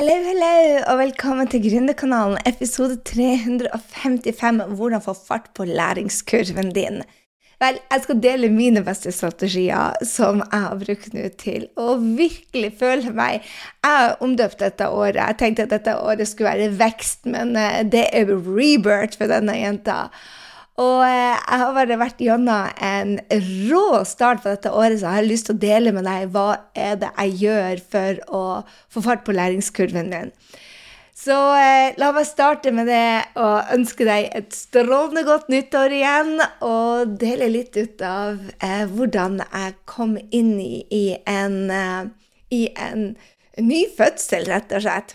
Hello, hello, og velkommen til Gründerkanalen, episode 355 Hvordan få fart på læringskurven din. Vel, jeg skal dele mine beste strategier som jeg har brukt nå til å virkelig føle meg Jeg har omdøpt dette året. Jeg tenkte at dette året skulle være vekst, men eh, det er rebirth for denne jenta. Og eh, jeg har bare vært gjennom en rå start på dette året, så jeg har lyst til å dele med deg hva er det jeg gjør for å få fart på læringskurven min. Så eh, la meg starte med det og ønske deg et strålende godt nyttår igjen. Og dele litt ut av eh, hvordan jeg kom inn i, i, en, eh, i en ny fødsel, rett og slett.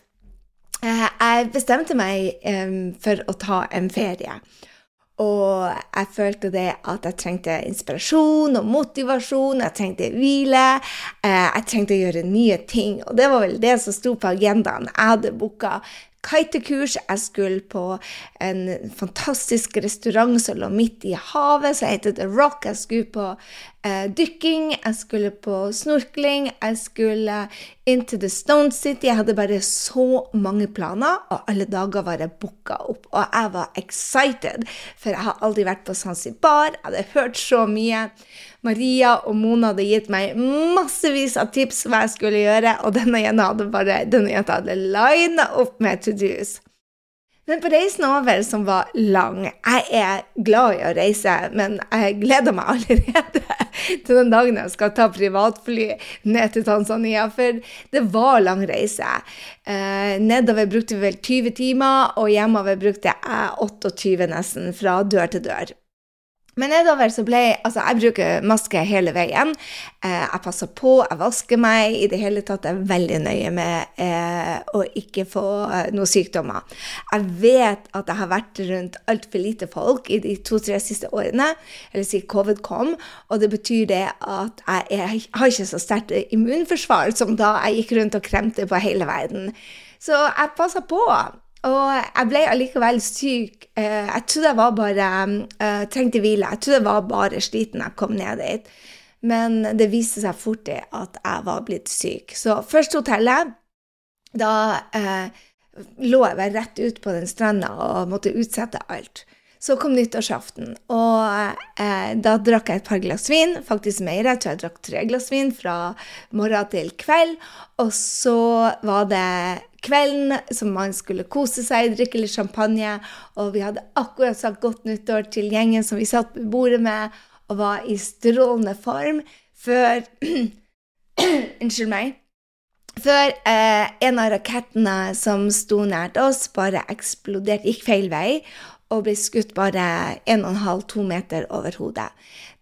Eh, jeg bestemte meg for å ta en ferie. Og jeg følte det at jeg trengte inspirasjon og motivasjon, jeg trengte hvile, eh, jeg trengte å gjøre nye ting. Og det var vel det som sto på agendaen. Jeg hadde booka kitekurs. Jeg skulle på en fantastisk restaurant som lå midt i havet, som heter The Rock. Jeg skulle på eh, dykking, jeg skulle på snorkling, jeg skulle into the Stone City. Jeg hadde bare så mange planer, og alle dager var jeg booka opp. Og jeg var excited, for jeg har aldri vært på Zanzibar. Jeg hadde hørt så mye. Maria og Mona hadde gitt meg massevis av tips hva jeg skulle gjøre, og denne jenta hadde bare denne jenta hadde lina opp med to do's. Men på reisen over, som var lang Jeg er glad i å reise, men jeg gleder meg allerede til den dagen jeg skal ta privatfly ned til Tanzania, for det var lang reise. Eh, nedover brukte vi vel 20 timer, og hjemover brukte jeg 28 nesten, fra dør til dør. Men nedover så ble Altså, jeg bruker maske hele veien. Eh, jeg passer på, jeg vasker meg. I det hele tatt er jeg veldig nøye med eh, å ikke få eh, noen sykdommer. Jeg vet at jeg har vært rundt altfor lite folk i de to-tre siste årene, eller siden covid kom, og det betyr det at jeg, jeg har ikke så sterkt immunforsvar som da jeg gikk rundt og kremte på hele verden. Så jeg passer på. Og jeg ble allikevel syk. Eh, jeg trodde jeg var bare jeg trengte hvile. Jeg trodde jeg var bare sliten jeg kom ned dit. Men det viste seg fort at jeg var blitt syk. Så først hotellet. Da eh, lå jeg bare rett ut på den stranda og måtte utsette alt. Så kom nyttårsaften, og eh, da drakk jeg et par glass vin. Faktisk mer. Jeg tror jeg drakk tre glass vin fra morgen til kveld. Og så var det kvelden som man skulle kose seg, drikke litt champagne. Og vi hadde akkurat sagt godt nyttår til gjengen som vi satt ved bordet med, og var i strålende form før Unnskyld meg. Før eh, en av rakettene som sto nært oss, bare eksploderte, gikk feil vei og ble skutt bare 1,5-2 meter over hodet.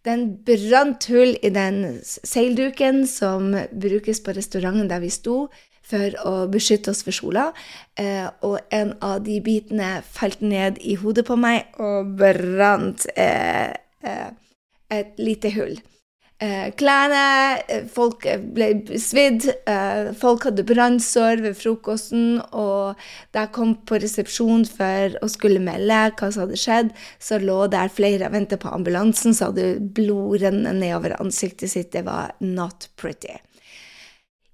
Den brant hull i den seilduken som brukes på restauranten der vi sto, for å beskytte oss for sola. Eh, og en av de bitene falt ned i hodet på meg og brant eh, eh, et lite hull. Eh, klærne eh, Folk ble svidd. Eh, folk hadde brannsår ved frokosten. Og da jeg kom på resepsjon for å skulle melde hva som hadde skjedd, så lå der flere og ventet på ambulansen, så hadde blod rennende nedover ansiktet sitt. Det var not pretty.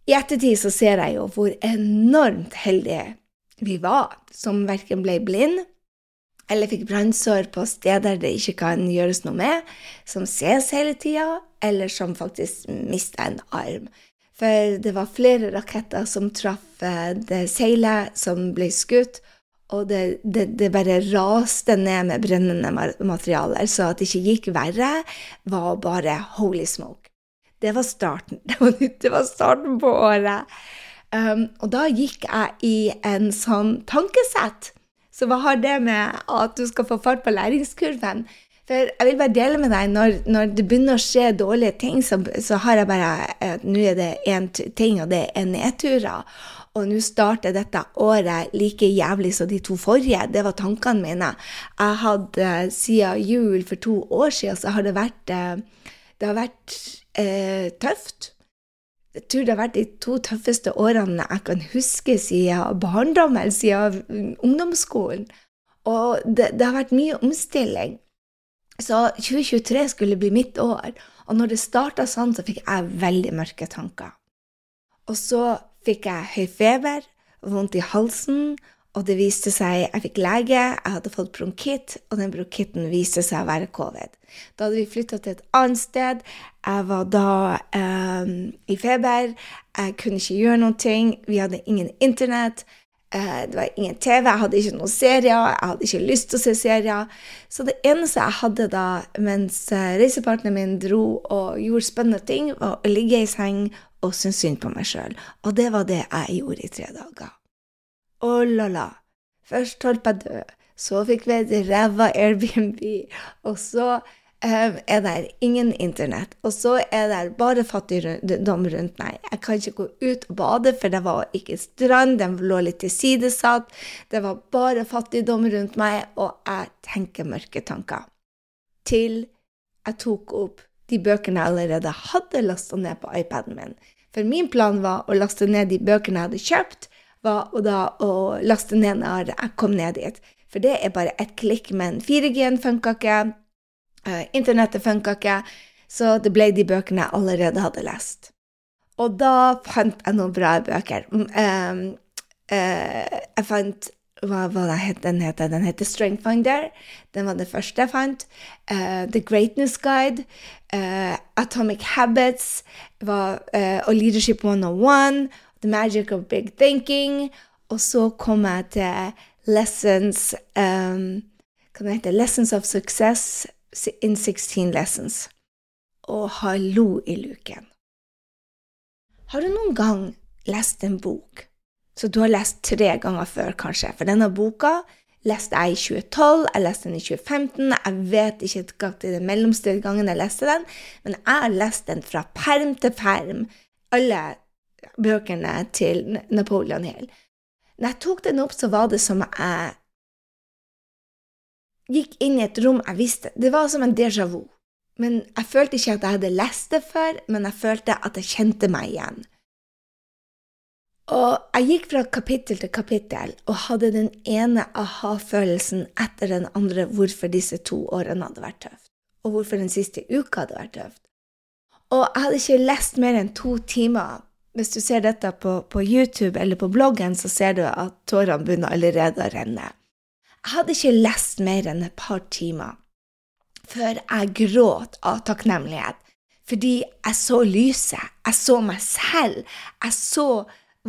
I ettertid så ser jeg jo hvor enormt heldige vi var, som verken ble blind eller fikk brannsår på steder det ikke kan gjøres noe med, som ses hele tida, eller som faktisk mista en arm. For det var flere raketter som traff eh, det seilet som ble skutt, og det, det, det, bare raste ned med brennende materialer. Så at det ikke gikk verre, var bare holy smoke. Det var starten. Det var, det var starten på året. Um, og da gikk jeg i en sånn tankesett så hva har det med at du skal få fart på læringskurven? For jeg vil bare dele med deg, når, når det begynner å skje dårlige ting, så, så har jeg bare at Nå er det én ting, og det er nedturer. Og nå starter dette året like jævlig som de to forrige. Det var tankene mine. Jeg hadde siden jul for to år siden, så har det vært, eh, det har vært eh, tøft. Jeg tror det har vært de to tøffeste årene jeg kan huske siden barndommen, siden ungdomsskolen. Og det, det, har vært mye omstilling. Så 2023 skulle bli mitt år. Og når det starta sånn, så fikk jeg veldig mørke tanker. Og så fikk jeg høy feber, vondt i halsen, og det viste seg Jeg fikk lege, jeg hadde fått bronkitt, og den bronkitten viste seg å være covid. Da hadde vi flytta til et annet sted. Jeg var da um, i feber. Jeg kunne ikke gjøre noe. Vi hadde ingen internett. Uh, det var ingen TV. Jeg hadde ikke noen serier. Jeg hadde ikke lyst til å se serier. Så det eneste jeg hadde da mens uh, reisepartneren min dro og gjorde spennende ting, var å ligge i seng og synes synd på meg sjøl. Og det var det jeg gjorde i tre dager. Oh la la. Først holdt jeg død, så fikk vi et ræva Airbnb, og så um, er det ingen internett, og så er det bare fattigdom rundt meg. Jeg kan ikke gå ut og bade, for det var ikke strand, den lå litt tilsidesatt. Det var bare fattigdom rundt meg, og jeg tenker mørke tanker. Til jeg tok opp de bøkene jeg allerede hadde lasta ned på iPaden min. For min plan var å laste ned de bøkene jeg hadde kjøpt, var da å laste ned når jeg kom ned dit. For det er bare ett klikk, men 4G-en funka ikke, uh, internettet funka ikke, så det ble de bøkene jeg allerede hadde lest. Og da fant jeg noen bra bøker. Um, uh, jeg fant hva, var det, den heter den? heter Strength Finder. Den var det første jeg fant. Uh, The Greatness Guide. Uh, Atomic Habits var, og Leadership 101 The Magic of Big Thinking. Og så kom jeg til Lessons um, Hva det heter Lessons of Success in 16 Lessons. Og hallo i luken. Har du noen gang lest en bok så du har lest tre ganger før, kanskje? For denne boka leste jeg i 2012, jeg leste den i 2015. Jeg vet ikke til den mellomste gangen jeg leste den, men jeg har lest den fra perm til perm. Alle bøkene til Napoleon Hill. Når jeg tok den opp, så var det som jeg gikk inn i et rom jeg visste Det var som en déjà vu. Men jeg følte ikke at jeg hadde lest det før, men jeg følte at jeg kjente meg igjen. Og jeg gikk fra kapittel til kapittel og hadde den ene aha-følelsen etter den andre hvorfor disse to årene hadde vært tøft, og hvorfor den siste uka hadde vært tøft. Og jeg hadde ikke lest mer enn to timer hvis du ser dette på, på, YouTube eller på bloggen, så ser du at tårene begynner allerede å renne. Jeg hadde ikke lest mer enn et par timer før jeg gråt av takknemlighet. Fordi jeg så lyset. Jeg så meg selv. Jeg så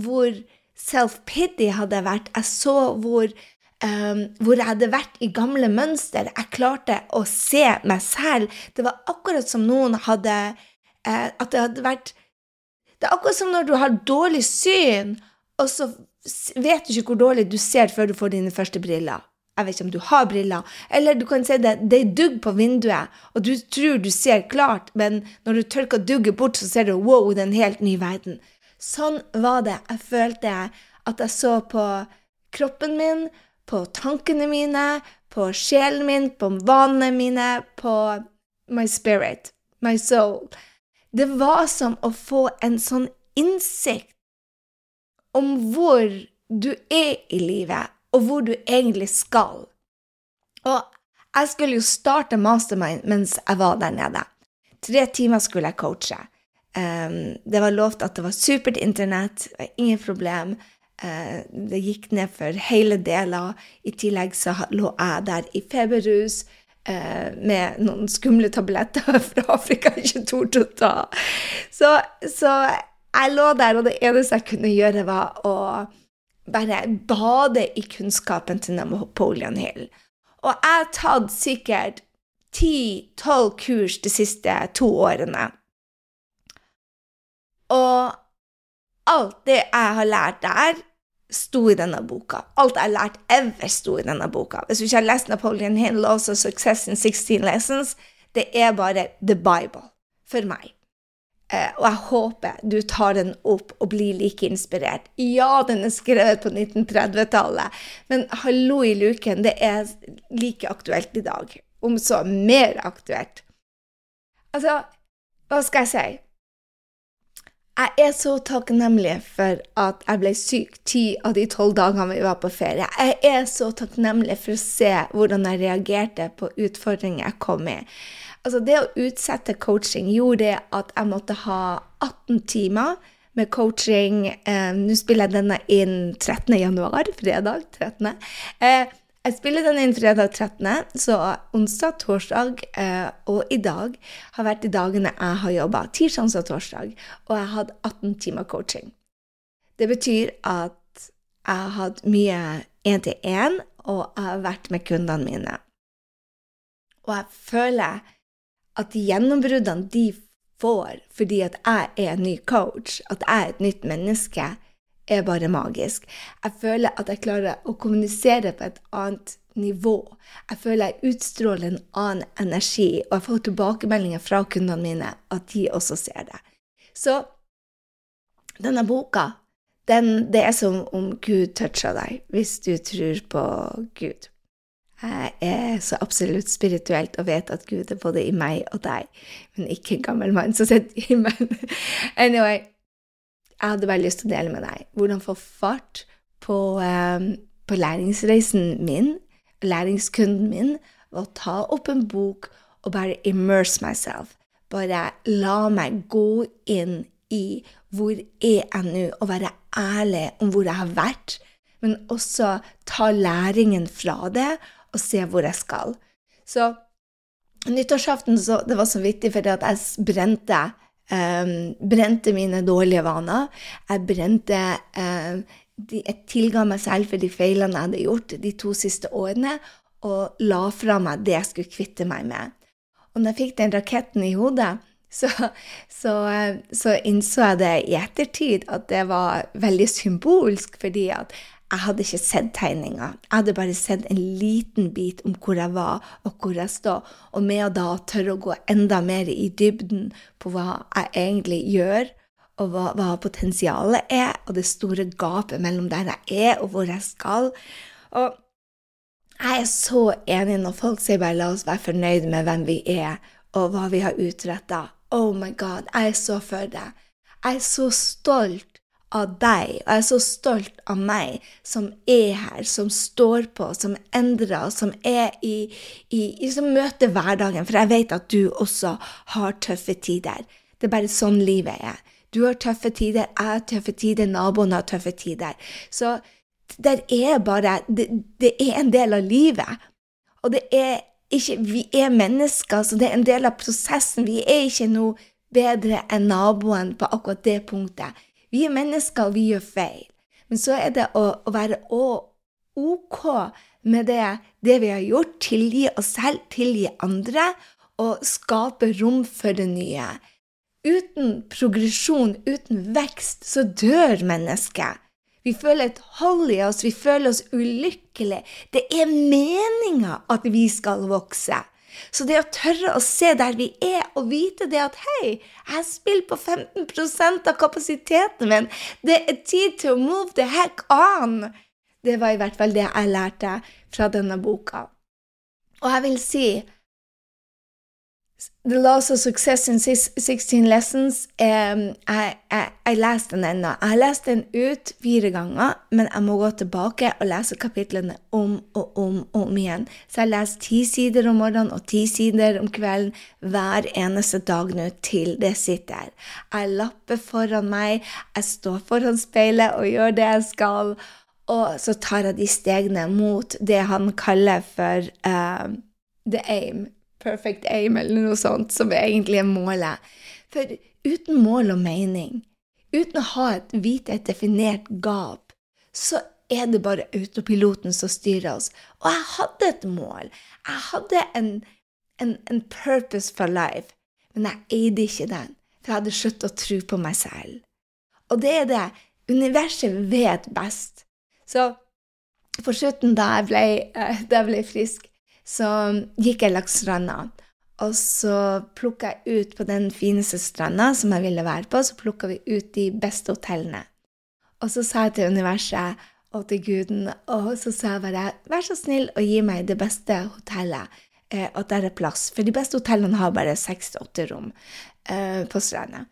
hvor self-pity hadde vært. Jeg så hvor, um, hvor jeg hadde vært i gamle mønster. Jeg klarte å se meg selv. Det var akkurat som noen hadde uh, At det hadde vært det er akkurat som når du har dårlig syn, og så vet du ikke hvor dårlig du ser før du får dine første briller. Jeg vet ikke om du har briller. Eller du kan si det, det er dugg på vinduet, og du tror du ser klart, men når du tørker dugget bort, så ser du wow, det er en helt ny verden. Sånn var det. Jeg følte at jeg så på kroppen min, på tankene mine, på sjelen min, på vanene mine, på my spirit, my soul. Det var som å få en sånn innsikt om hvor du er i livet, og hvor du egentlig skal. Og jeg skulle jo starte mastermind mens jeg var der nede. Tre timer skulle jeg coache. Um, det var lovt at det var supert internett, ingen problem. Uh, det gikk ned for hele deler. I tillegg så lå jeg der i feberrus med noen skumle tabletter fra Afrika jeg ikke torde å ta. Så, så, jeg lå der, og det eneste jeg kunne gjøre, var å bare bade i kunnskapen til Napoleon Hill. Og jeg har tatt sikkert ti-tolv kurs de siste to årene. Og alt det jeg har lært der, sto i denne boka. Alt jeg har lært ever, sto i denne boka. Hvis du ikke har lest Napoleon Hill, også 'Success in 16 Lessons', det er bare the Bible for meg. Eh, og jeg håper du tar den opp og blir like inspirert. Ja, den er skrevet på 1930-tallet, men hallo i luken, det er like aktuelt i dag. Om så mer aktuelt. Altså, hva skal jeg si? Jeg er så takknemlig for at jeg ble syk ti av de tolv dagene vi var på ferie. Jeg er så takknemlig for å se hvordan jeg reagerte på utfordringer jeg kom i. Altså Det å utsette coaching gjorde at jeg måtte ha 18 timer med coaching. Eh, Nå spiller jeg denne inn 13. januar, fredag 13. Eh, jeg spiller den inn fredag 13., så onsdag, torsdag eh, og i dag har vært de dagene jeg har jobba. Tirsdag, og torsdag. Og jeg har hatt 18 timer coaching. Det betyr at jeg har hatt mye én-til-én, og jeg har vært med kundene mine. Og jeg føler at de gjennombruddene de får fordi at jeg er en ny coach, at jeg er et nytt menneske, er bare magisk. Jeg føler at jeg klarer å kommunisere på et annet nivå. Jeg føler jeg utstråler en annen energi, og jeg får tilbakemeldinger fra kundene mine at de også ser det. Så denne boka, den, det er som om Gud toucher deg, hvis du tror på Gud. Jeg er så absolutt spirituelt og vet at Gud er både i meg og deg, men ikke en gammel mann som sitter i meg. Anyway, jeg hadde bare lyst til å dele med deg hvordan få fart på, eh, på læringsreisen min, læringskunden min, ved å ta opp en bok og bare immerse myself. Bare la meg gå inn i hvor er jeg nå, og være ærlig om hvor jeg har vært, men også ta læringen fra det og se hvor jeg skal. Så nyttårsaften så, det var så viktig fordi at jeg brente Um, brente mine dårlige vaner. Jeg brente um, de, Jeg tilga meg selv for de feilene jeg hadde gjort de to siste årene, og la fra meg det jeg skulle kvitte meg med. Og når jeg fikk den raketten i hodet, så, så, så innså jeg det i ettertid at det var veldig symbolsk, fordi at jeg hadde ikke sett tegninga. Jeg hadde bare sett en liten bit om hvor jeg var, og hvor jeg står. Og med å da tørre å gå enda mer i dybden på hva jeg egentlig gjør, og hva, hva potensialet er, og det store gapet mellom der jeg er, og hvor jeg skal. Og jeg er så enig når folk sier bare 'la oss være fornøyd med hvem vi er', og hva vi har utretta. Oh my God, jeg er så for det. Jeg er så stolt av deg, og jeg er så stolt av meg som er her, som står på, som endrer, som er i, i, som møter hverdagen, for jeg vet at du også har tøffe tider. Det er bare sånn livet er. Du har tøffe tider, jeg har tøffe tider, naboen har tøffe tider. Så det er bare det, det er en del av livet. Og det er ikke Vi er mennesker, så det er en del av prosessen. Vi er ikke noe bedre enn naboen på akkurat det punktet. Vi er mennesker, og vi gjør feil. Men så er det å, å være OK med det, det, vi har gjort, tilgi oss selv, tilgi andre, og skape rom for det nye. Uten progresjon, uten vekst, så dør mennesket. Vi føler et hold i oss, vi føler oss ulykkelige. Det er meninga at vi skal vokse. Så det å tørre å se der vi er, og vite det at hei, jeg spiller på 15% av kapasiteten min, det er tid til å move the heck on, det var i hvert fall det jeg lærte fra denne boka. Og jeg vil si The Laws of Success in 16 Lessons um, jeg, leste den ennå. Jeg har lest den ut fire ganger, men jeg må gå tilbake og lese kapitlene om og om og om igjen. Så jeg leser ti sider om morgenen og ti sider om kvelden hver eneste dag nå til det sitter. Jeg lapper foran meg, jeg står foran speilet og gjør det jeg skal, og så tar jeg de stegene mot det han kaller for uh, the aim perfect aim eller noe sånt, som egentlig er målet. For uten mål og mening, uten å ha et vite et definert gap, så er det bare autopiloten som styrer oss. Og jeg hadde et mål. Jeg hadde en, en, en purpose for life, men jeg eide ikke den, for jeg hadde sluttet å tro på meg selv. Og det er det. Universet vet best. Så på slutten, da jeg ble, eh, da jeg ble frisk, så gikk jeg langs stranda. Og så plukka jeg ut på den fineste stranda som jeg ville være på, så plukka vi ut de beste hotellene. Og så sa jeg til universet og til guden, og så sa jeg bare vær så snill å gi meg det beste hotellet, eh, at der er plass. For de beste hotellene har bare seks til åtte rom eh, på stranda.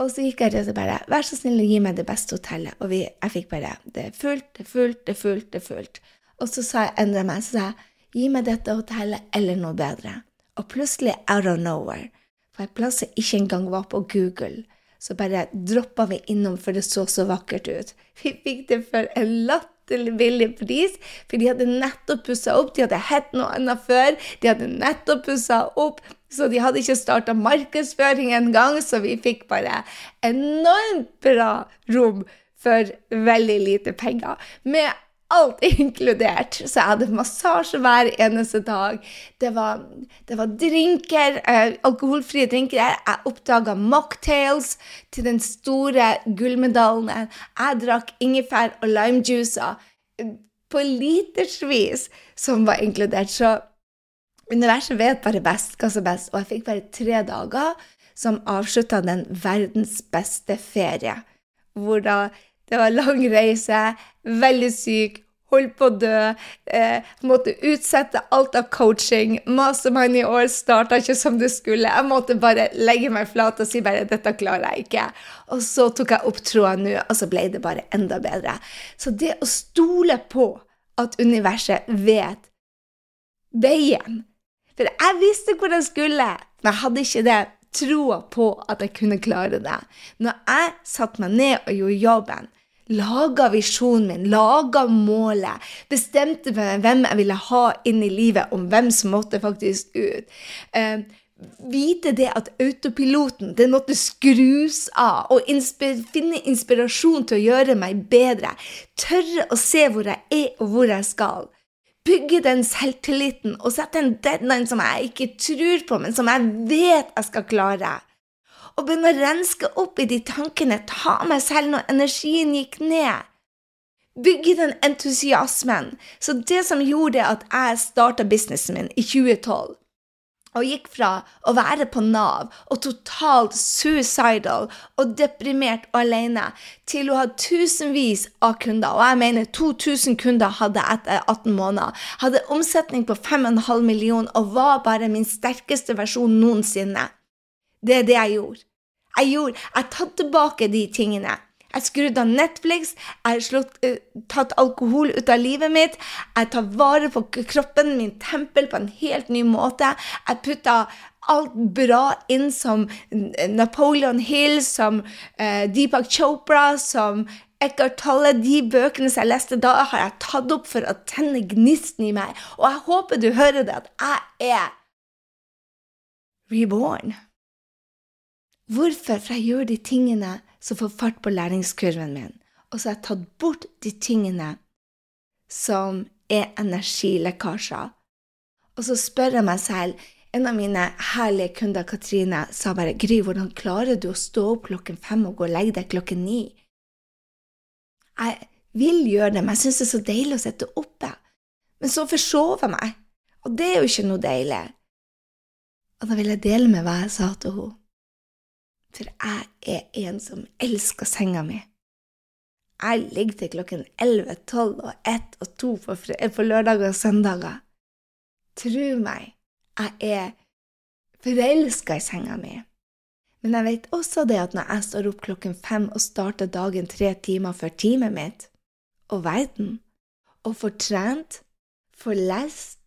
Og så gikk jeg rett og bare vær så snill å gi meg det beste hotellet. Og vi, jeg fikk bare det er fullt, det er fullt, det er fullt, det er fullt. Og så sa jeg endra meg, så sa jeg Gi meg dette hotellet eller noe bedre. Og plutselig, out of nowhere, for en plass jeg ikke engang var på Google, så bare droppa vi innom, for det så så vakkert ut. Vi fikk det for en latterlig billig pris, for de hadde nettopp pussa opp. De hadde hett noe annet før. De hadde nettopp pussa opp, så de hadde ikke starta markedsføring engang, så vi fikk bare enormt bra rom for veldig lite penger. Med alt inkludert. Så jeg hadde massasje hver eneste dag. Det var, det var drinker, eh, alkoholfrie drinker. Jeg oppdaga mocktails til den store gullmedaljen. Jeg drakk ingefær og limejuicer på litersvis som var inkludert. Så universet vet bare best hva som er best. Og jeg fikk bare tre dager som avslutta den verdens beste ferie. Hvor da det var lang reise, veldig syk, holdt på å dø, eh, måtte utsette alt av coaching. Mastermind i år starta ikke som det skulle. Jeg måtte bare legge meg flat og si bare 'dette klarer jeg ikke'. Og så tok jeg opp tråden nå, og så ble det bare enda bedre. Så det å stole på at universet vet veien For jeg visste hvor jeg skulle, men jeg hadde ikke det troa på at jeg kunne klare det. Når jeg satte meg ned og gjorde jobben, laga visjonen min, laga målet, bestemte meg hvem jeg ville ha inn i livet, om hvem som måtte faktisk ut. Eh, vite det at autopiloten den måtte skrus av, og inspir finne inspirasjon til å gjøre meg bedre. Tørre å se hvor jeg er, og hvor jeg skal. Bygge den selvtilliten og sette en deadline som jeg ikke tror på, men som jeg vet jeg skal klare og begynne å renske opp i de tankene, ta meg selv når energien gikk ned. Bygge den entusiasmen. Så det som gjorde at jeg starta businessen min i 2012, og gikk fra å være på Nav og totalt suicidal og deprimert og alene, til å ha tusenvis av kunder, og jeg mener 2000 kunder hadde etter 18 måneder, hadde omsetning på 5,5 millioner og var bare min sterkeste versjon noensinne. Det er det jeg gjorde. Jeg gjorde, jeg tatt tilbake de tingene. Jeg skrudde av Netflix, jeg har uh, tatt alkohol ut av livet mitt. Jeg tar vare på kroppen, min tempel, på en helt ny måte. Jeg putta alt bra inn som Napoleon Hill, som uh, Deepak Chopra, som Eckhart Tolle. De bøkene som jeg leste da, har jeg tatt opp for å tenne gnisten i meg. Og jeg håper du hører det, at jeg er reborn. Hvorfor? For jeg gjør de tingene som får fart på læringskurven min. Og så har jeg tatt bort de tingene som er energilekkasjer. Og så spør jeg meg selv En av mine herlige kunder, Katrine, sa bare Gry, hvordan klarer du å stå opp klokken fem og gå og legge deg klokken ni? Jeg vil gjøre det, men jeg syns det er så deilig å sitte oppe. Men så forsover jeg meg, og det er jo ikke noe deilig. Og da vil jeg dele med hva jeg sa til henne. For jeg er en som elsker senga mi. Jeg ligger til klokken 11, 12 og 1 og 2 på, på lørdager og søndager. Tro meg, jeg er forelska i senga mi. Men jeg vet også det at når jeg står opp klokken fem og starter dagen tre timer før teamet mitt, og verden, og får trent, får lest,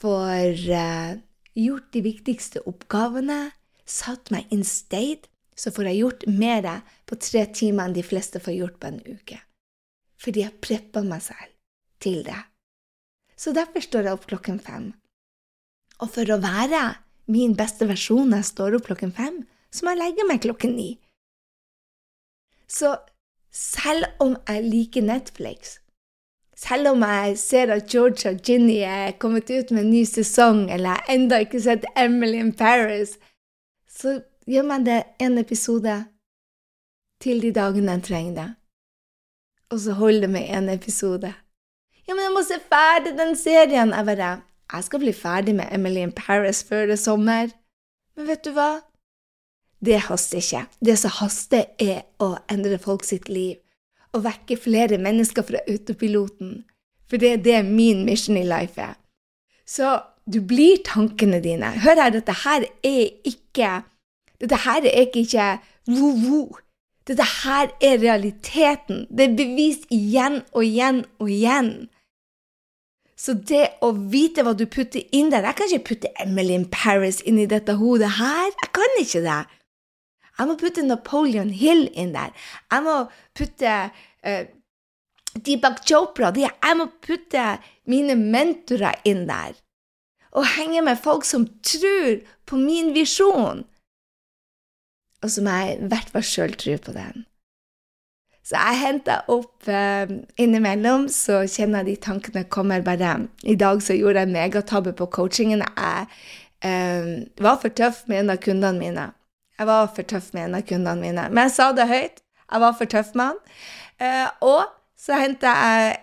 får uh, gjort de viktigste oppgavene, satt meg in state, så får jeg gjort mer på tre timer enn de fleste får gjort på en uke. Fordi jeg prepper meg selv til det. Så derfor står jeg opp klokken fem. Og for å være min beste versjon når jeg står opp klokken fem, så må jeg legge meg klokken ni. Så selv om jeg liker Netflix, selv om jeg ser at George og Ginny er kommet ut med en ny sesong, eller jeg ennå ikke sett Emily in Paris, så gjør man det en episode til de dagene jeg trenger det. Og så holder det med en episode. Ja, men jeg må se ferdig den serien! Jeg bare Jeg skal bli ferdig med Emily in Paris før det er sommer. Men vet du hva? Det haster ikke. Det som haster, er å endre folk sitt liv. Å vekke flere mennesker fra autopiloten. For det er det min mission i life er. Så du blir tankene dine. Hør her, dette her er ikke dette her er ikke vo-vo. Dette her er realiteten. Det er bevist igjen og igjen og igjen. Så det å vite hva du putter inn der Jeg kan ikke putte Emily in Paris inn i dette hodet her. Jeg kan ikke det. Jeg må putte Napoleon Hill inn der. Jeg må putte uh, Deepak Chopra. Jeg må putte mine mentorer inn der. Og henge med folk som tror på min visjon. Og som jeg i hvert fall sjøl tror på den. Så jeg henter opp eh, innimellom, så kjenner jeg de tankene kommer bare I dag så gjorde jeg megatabbe på coachingen. Jeg eh, var for tøff med en av kundene mine. Jeg var for tøff med en av kundene mine. Men jeg sa det høyt. Jeg var for tøff med han. Eh, og så henter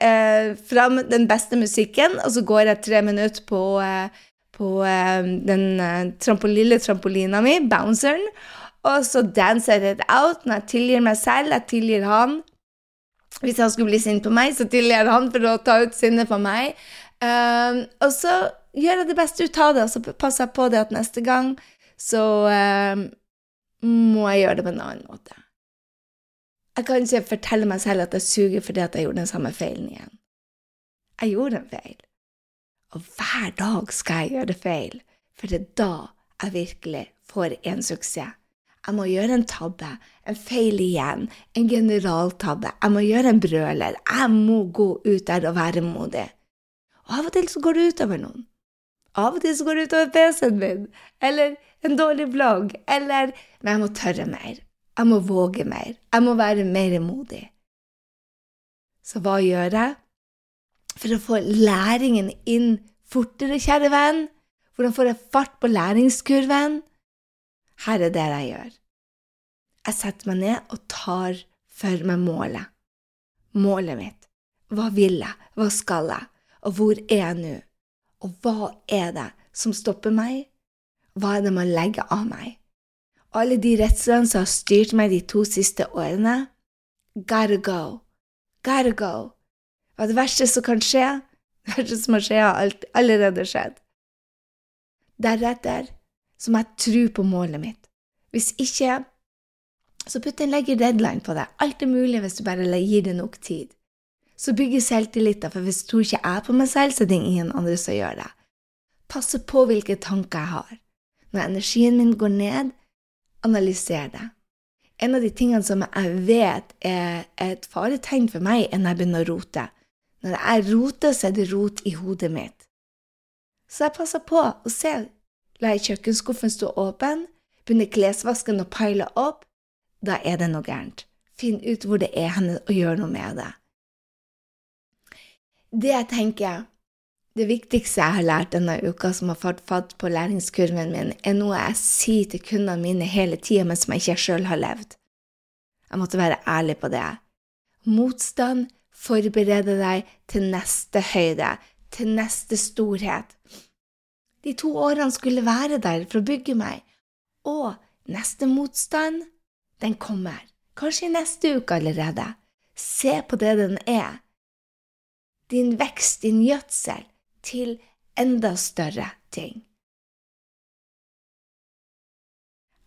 jeg fram den beste musikken, og så går jeg tre minutter på, på den trampol lille trampolina mi, bounceren. Og så danser jeg it out når jeg tilgir meg selv, jeg tilgir han. Hvis han skulle bli sint på meg, så tilgir jeg han for å ta ut sinnet på meg. Um, og så gjør jeg det beste ut av det, og så passer jeg på det at neste gang så um, må jeg gjøre det på en annen måte. Jeg kan ikke fortelle meg selv at jeg suger fordi at jeg gjorde den samme feilen igjen. Jeg gjorde en feil. Og hver dag skal jeg gjøre feil, for det er da jeg virkelig får en suksess. Jeg må gjøre en tabbe, en feil igjen, en generaltabbe. Jeg må gjøre en brøler. Jeg må gå ut der og være modig. Og av og til så går det utover noen. Av og til så går det utover PC-en min, eller en dårlig blogg, eller Men jeg må tørre mer. Jeg må våge mer. Jeg må være mer modig. Så hva gjør jeg for å få læringen inn fortere, kjære venn? Hvordan får jeg fart på læringskurven? Her er det jeg gjør. Jeg setter meg ned og tar for meg målet. Målet mitt. Hva vil jeg? Hva skal jeg? Og hvor er jeg nå? Og hva er det som stopper meg? Hva er det man legger av meg? Alle de redslene som har styrt meg de to siste årene, gotta go, gotta go. Hva er det verste som kan skje? Det verste som har skjedd, har allerede skjedd. Deretter så må jeg tro på målet mitt. Hvis ikke, så putt en legger deadline på det. Alt er mulig hvis du bare gir det nok tid. Så bygger selvtilliten, for hvis jeg tror ikke jeg på meg selv, så er det ingen andre som gjør det. Passe på hvilke tanker jeg har. Når energien min går ned, analyser det. En av de tingene som jeg vet er et faretegn for meg, er når jeg begynner å rote. Når jeg roter, så er det rot i hodet mitt. Så jeg passer på å se La jeg kjøkkenskuffen stå åpen, begynner klesvasken å pile opp, da er det noe gærent. Finn ut hvor det er henne, og gjør noe med det. Det jeg tenker, det viktigste jeg har lært denne uka som har fått fatt på læringskurven min, er noe jeg sier til kundene mine hele tida, men som jeg ikke sjøl har levd. Jeg måtte være ærlig på det. Motstand forbereder deg til neste høyde, til neste storhet. De to årene skulle være der for å bygge meg. Og neste motstand, den kommer. Kanskje i neste uke allerede. Se på det den er. Din vekst, din gjødsel, til enda større ting.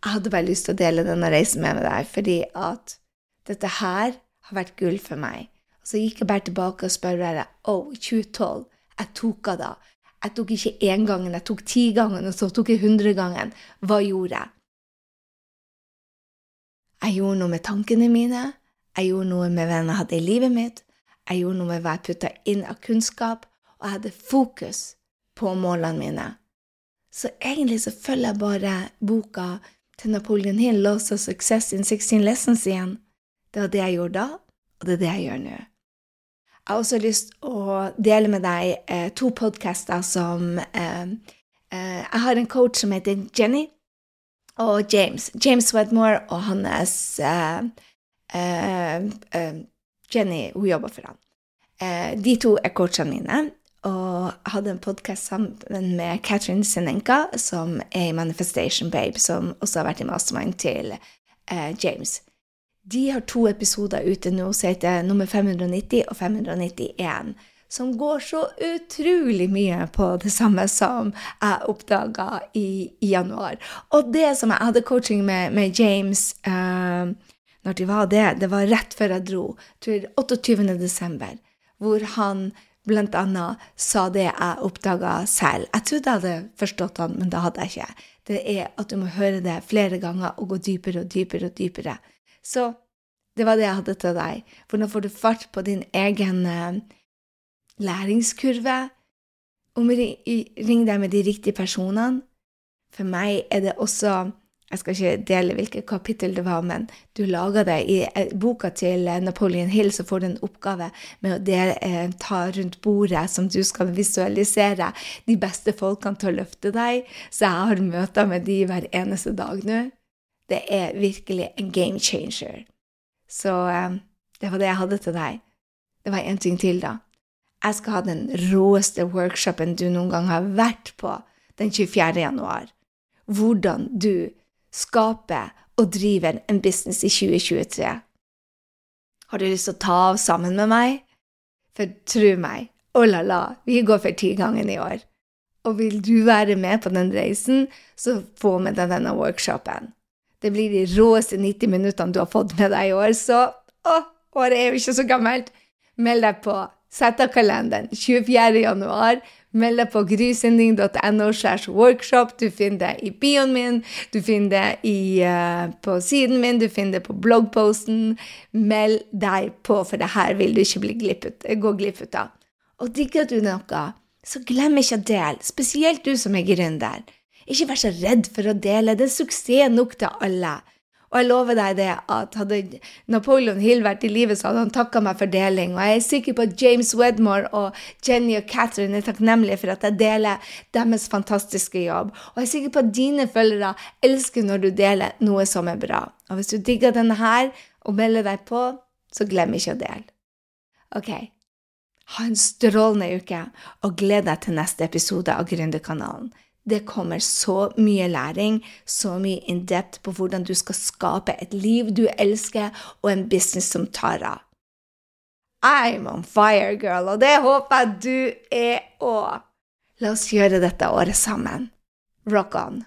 Jeg hadde bare lyst til å dele denne reisen med deg, fordi at dette her har vært gull for meg. Og så gikk jeg bare tilbake og spør å, oh, 2012, jeg tok av da. Jeg tok ikke én gangen, jeg tok ti ganger, og så tok jeg hundre gangen. Hva gjorde jeg? Jeg gjorde noe med tankene mine, jeg gjorde noe med hvem jeg hadde i livet mitt, jeg gjorde noe med hva jeg putta inn av kunnskap, og jeg hadde fokus på målene mine. Så egentlig så følger jeg bare boka til Napoleon Hill, 'Loss of Success in 16 Lessons igjen. Det var det jeg gjorde da, og det er det jeg gjør nå. Jeg har også lyst å dele med deg eh, to podkaster som eh, eh, Jeg har en coach som heter Jenny og James. James Wedmore og hans eh, eh, eh, Jenny, hun jobber for han. de to er coachene mine. Og hadde en podkast sammen med Catherine Senenka, som er i Manifestation Babe, som også har vært i mastermind til James. De har to episoder ute nå som heter nummer 590 og 591, som går så utrolig mye på det samme som jeg oppdaga i, i, januar. Og det som jeg hadde coaching med, med James eh, når de var det, det var rett før jeg dro, til 28. desember, hvor han blant annet sa det jeg oppdaga selv. Jeg trodde jeg hadde forstått han, men det hadde jeg ikke. Det er at du må høre det flere ganger og gå dypere og dypere og dypere. Så det var det jeg hadde til deg. For nå får du fart på din egen eh, læringskurve? Omring deg med de riktige personene. For meg er det også jeg skal ikke dele hvilket kapittel det var, men du lager det i eh, boka til eh, Napoleon Hill, så får du en oppgave med å dele, eh, ta rundt bordet som du skal visualisere de beste folkene til å løfte deg. Så jeg har møter med de hver eneste dag nå. Det er virkelig en game changer. Så eh, det var det jeg hadde til deg. Det var én ting til, da. Jeg skal ha den råeste workshopen du noen gang har vært på den 24. januar. Hvordan du skaper og driver en business i 2023. Har du lyst til å ta av sammen med meg? For tro meg, oh la la, vi går for tigangen i år. Og vil du være med på den reisen, så få med deg denne workshopen. Det blir de råeste 90 minuttene du har fått med deg i år, så å, året er jo ikke så gammelt. Meld deg på. Sett av kalenderen 24. januar Meld deg på grysynding.no slash workshop. Du finner det i bioen min, du finner det i, uh, på siden min, du finner det på bloggposten. Meld deg på, for det her vil du ikke bli glippet, gå glipp ut av. Og digger du noe, så glem ikke å dele, spesielt du som er gründer. Ikke vær så redd for å dele, det er suksess nok til alle. Og jeg lover deg det at hadde Napoleon Hill vært i live, så hadde han takka meg for deling. Og jeg er sikker på at James Wedmore og Jenny og Catherine er takknemlige for at jeg deler deres fantastiske jobb. Og jeg er sikker på at dine følgere elsker når du deler noe som er bra. Og hvis du digger denne her og melder deg på, så glem ikke å dele. Ok. Ha en strålende uke, og gled deg til neste episode av Gründerkanalen. Det kommer så mye læring, så mye in depth på hvordan du skal skape et liv du elsker, og en business som tar av. I'm on fire, girl, og det håper jeg du er òg. La oss gjøre dette året sammen. Rock on!